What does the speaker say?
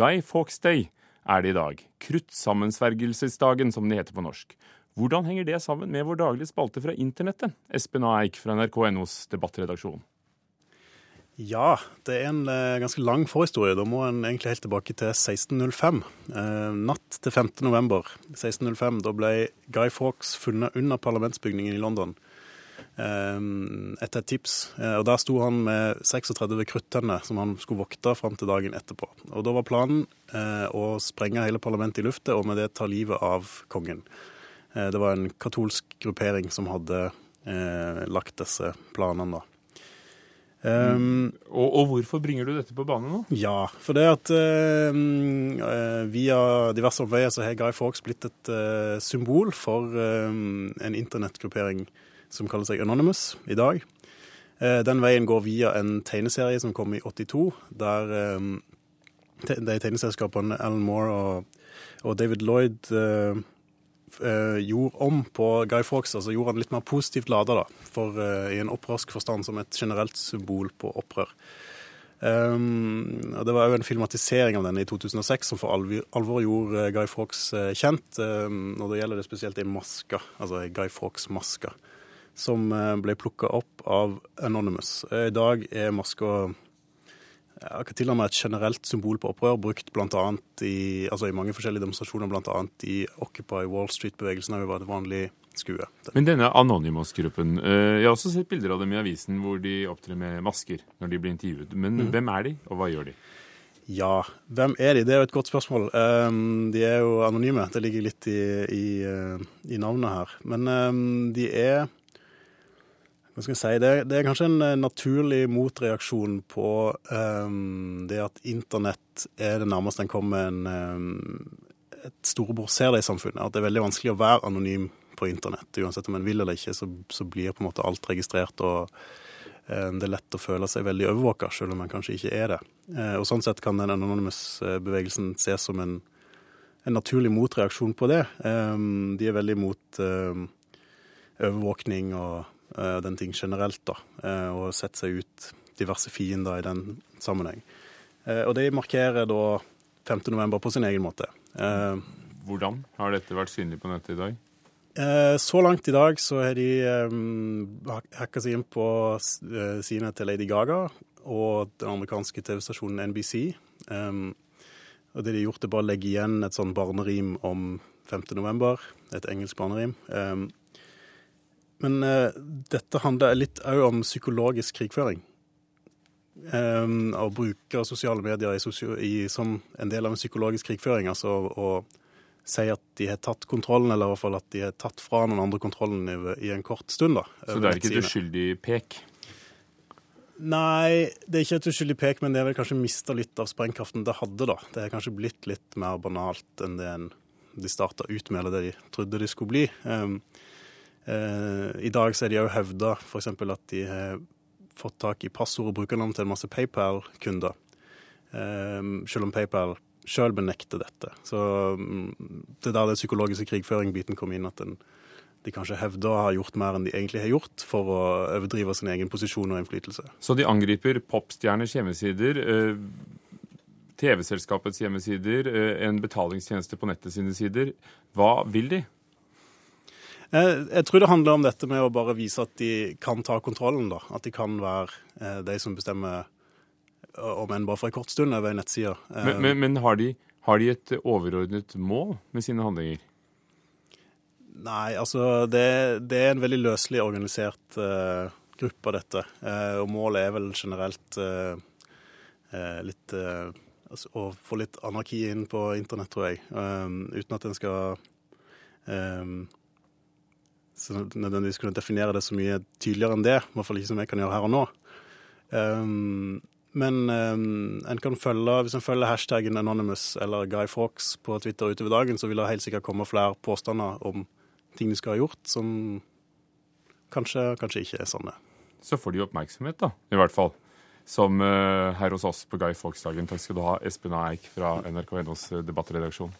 Guy Fawkes Day er det i dag. Kruttsammensvergelsesdagen, som det heter på norsk. Hvordan henger det sammen med vår daglige spalte fra internettet? Espen A. Eik fra nrk.nos debattredaksjon. Ja, det er en eh, ganske lang forhistorie. Da må en egentlig helt tilbake til 1605. Eh, natt til 5. november 1605. Da ble Guy Fawkes funnet under parlamentsbygningen i London etter et tips. Eh, og Der sto han med 36 kruttenner som han skulle vokte fram til dagen etterpå. Og Da var planen eh, å sprenge hele parlamentet i luftet og med det ta livet av kongen. Eh, det var en katolsk gruppering som hadde lagt disse planene. da. Um, og, og, hvorfor bringer du dette på banen nå? Ja, for det at uh, via diverse omveier så har Guy Fawkes blitt et uh, symbol for uh, en internettgruppering som kaller seg Anonymous i dag. Uh, den veien går via en tegneserie som kom i 82, der um, de tegneselskapene Alan Moore og, og David Lloyd eh, gjorde om på Guy Fawkes, altså gjorde han litt mer positivt lada, da, for, eh, i en opprørsk forstand som et generelt symbol på opprør. Um, og Det var òg en filmatisering av denne i 2006 som for alvor, gjorde eh, Guy Fawkes eh, kjent. Um, og Da gjelder det spesielt i maska, altså Guy Fawkes-maske, som eh, ble plukka opp av Anonymous. I dag er maska ja, til og med et generelt symbol på opprør, brukt annet i, altså i mange forskjellige demonstrasjoner, bl.a. i Occupy Wall Street-bevegelsen, har jo vært vanlig skue. Men denne Anonymous-gruppen, eh, jeg har også sett bilder av dem i avisen hvor de opptrer med masker når de blir intervjuet. Men mm. hvem er de, og hva gjør de? Ja, hvem er de? Det er jo et godt spørsmål. Um, de er jo anonyme. Det ligger litt i, i, i navnet her. Men um, de er hva skal jeg si, det, det, er kanskje en eh, naturlig motreaksjon på um, det at internett er det nærmeste en kommer en, um, et storebror ser det i samfunnet. At det er veldig vanskelig å være anonym på internett. Uansett om en vil eller ikke, så, så blir på en måte alt registrert. og um, Det er lett å føle seg veldig overvåka, selv om man kanskje ikke er det. Uh, og Sånn sett kan den Anonymous-bevegelsen ses som en, en, naturlig motreaksjon på det. de er veldig mot overvåkning og Eh, den ting generelt, da, eh, og sette seg ut diverse fiender i den sammenheng. Eh, og de markerer da 5. november på sin egen måte. Hvordan har dette vært synlig på nettet i dag? Så langt i dag så har de hacka seg inn på sidene til Lady Gaga og den amerikanske TV-stasjonen NBC. Og det de har gjort, er bare å legge igjen et sånn barnerim om 5. november. Et engelsk barnerim. Men uh, dette handler litt òg om psykologisk krigføring. Um, å bruke sosiale medier i sosio i, som en del av en psykologisk krigføring. Altså å si at de har tatt kontrollen, eller i hvert fall at de har tatt fra noen andre kontrollen i, i en kort stund. da. Så det er ikke et uskyldig pek? Nei, det er ikke et uskyldig pek, men det har vel kanskje mista litt av sprengkraften det hadde, da. Det har kanskje blitt litt mer banalt enn det de starta ut med, eller det de trodde de skulle bli. Um, Eh, I dag så er de òg hevda f.eks. at de har fått tak i passord og brukernavn til en masse PayPal-kunder. Eh, selv om PayPal sjøl benekter dette. Så mm, det er der den psykologiske krigføring-biten kom inn. at den, de kanskje hevder å ha gjort mer enn de egentlig har gjort, for å overdrive sin egen posisjon og innflytelse. Så de angriper popstjerners hjemmesider, eh, TV-selskapets hjemmesider, en betalingstjeneste på nettet sine sider. Hva vil de? Eh, jeg tror det handler om dette med å bare vise at de kan ta kontrollen. da. At de kan være eh, de som bestemmer, om enn bare for en kort stund, over en nettside. Eh, men, men, men har, de, har, de, et overordnet mål med sine handlinger? Nei, altså det, det er en veldig løselig organisert uh, gruppe, dette. Uh, og målet er vel generelt uh, litt altså, Å få litt anarki inn på internett, tror jeg. uten at en skal nødvendigvis kunne definere det så mye tydeligere enn det. I hvert fall ikke som jeg kan gjøre her og nå. Um, men um, en kan følge, hvis en følger hashtaggen Anonymous eller Guy Fawkes på Twitter utover dagen, så vil det helt sikkert komme flere påstander om ting de skal ha gjort, som kanskje, kanskje ikke er sanne. Så får de oppmerksomhet, da, i hvert fall. Som uh, her hos oss på Guy Fawkes-dagen. Takk skal du ha, Espen Eik fra NRK NOs debattredaksjon.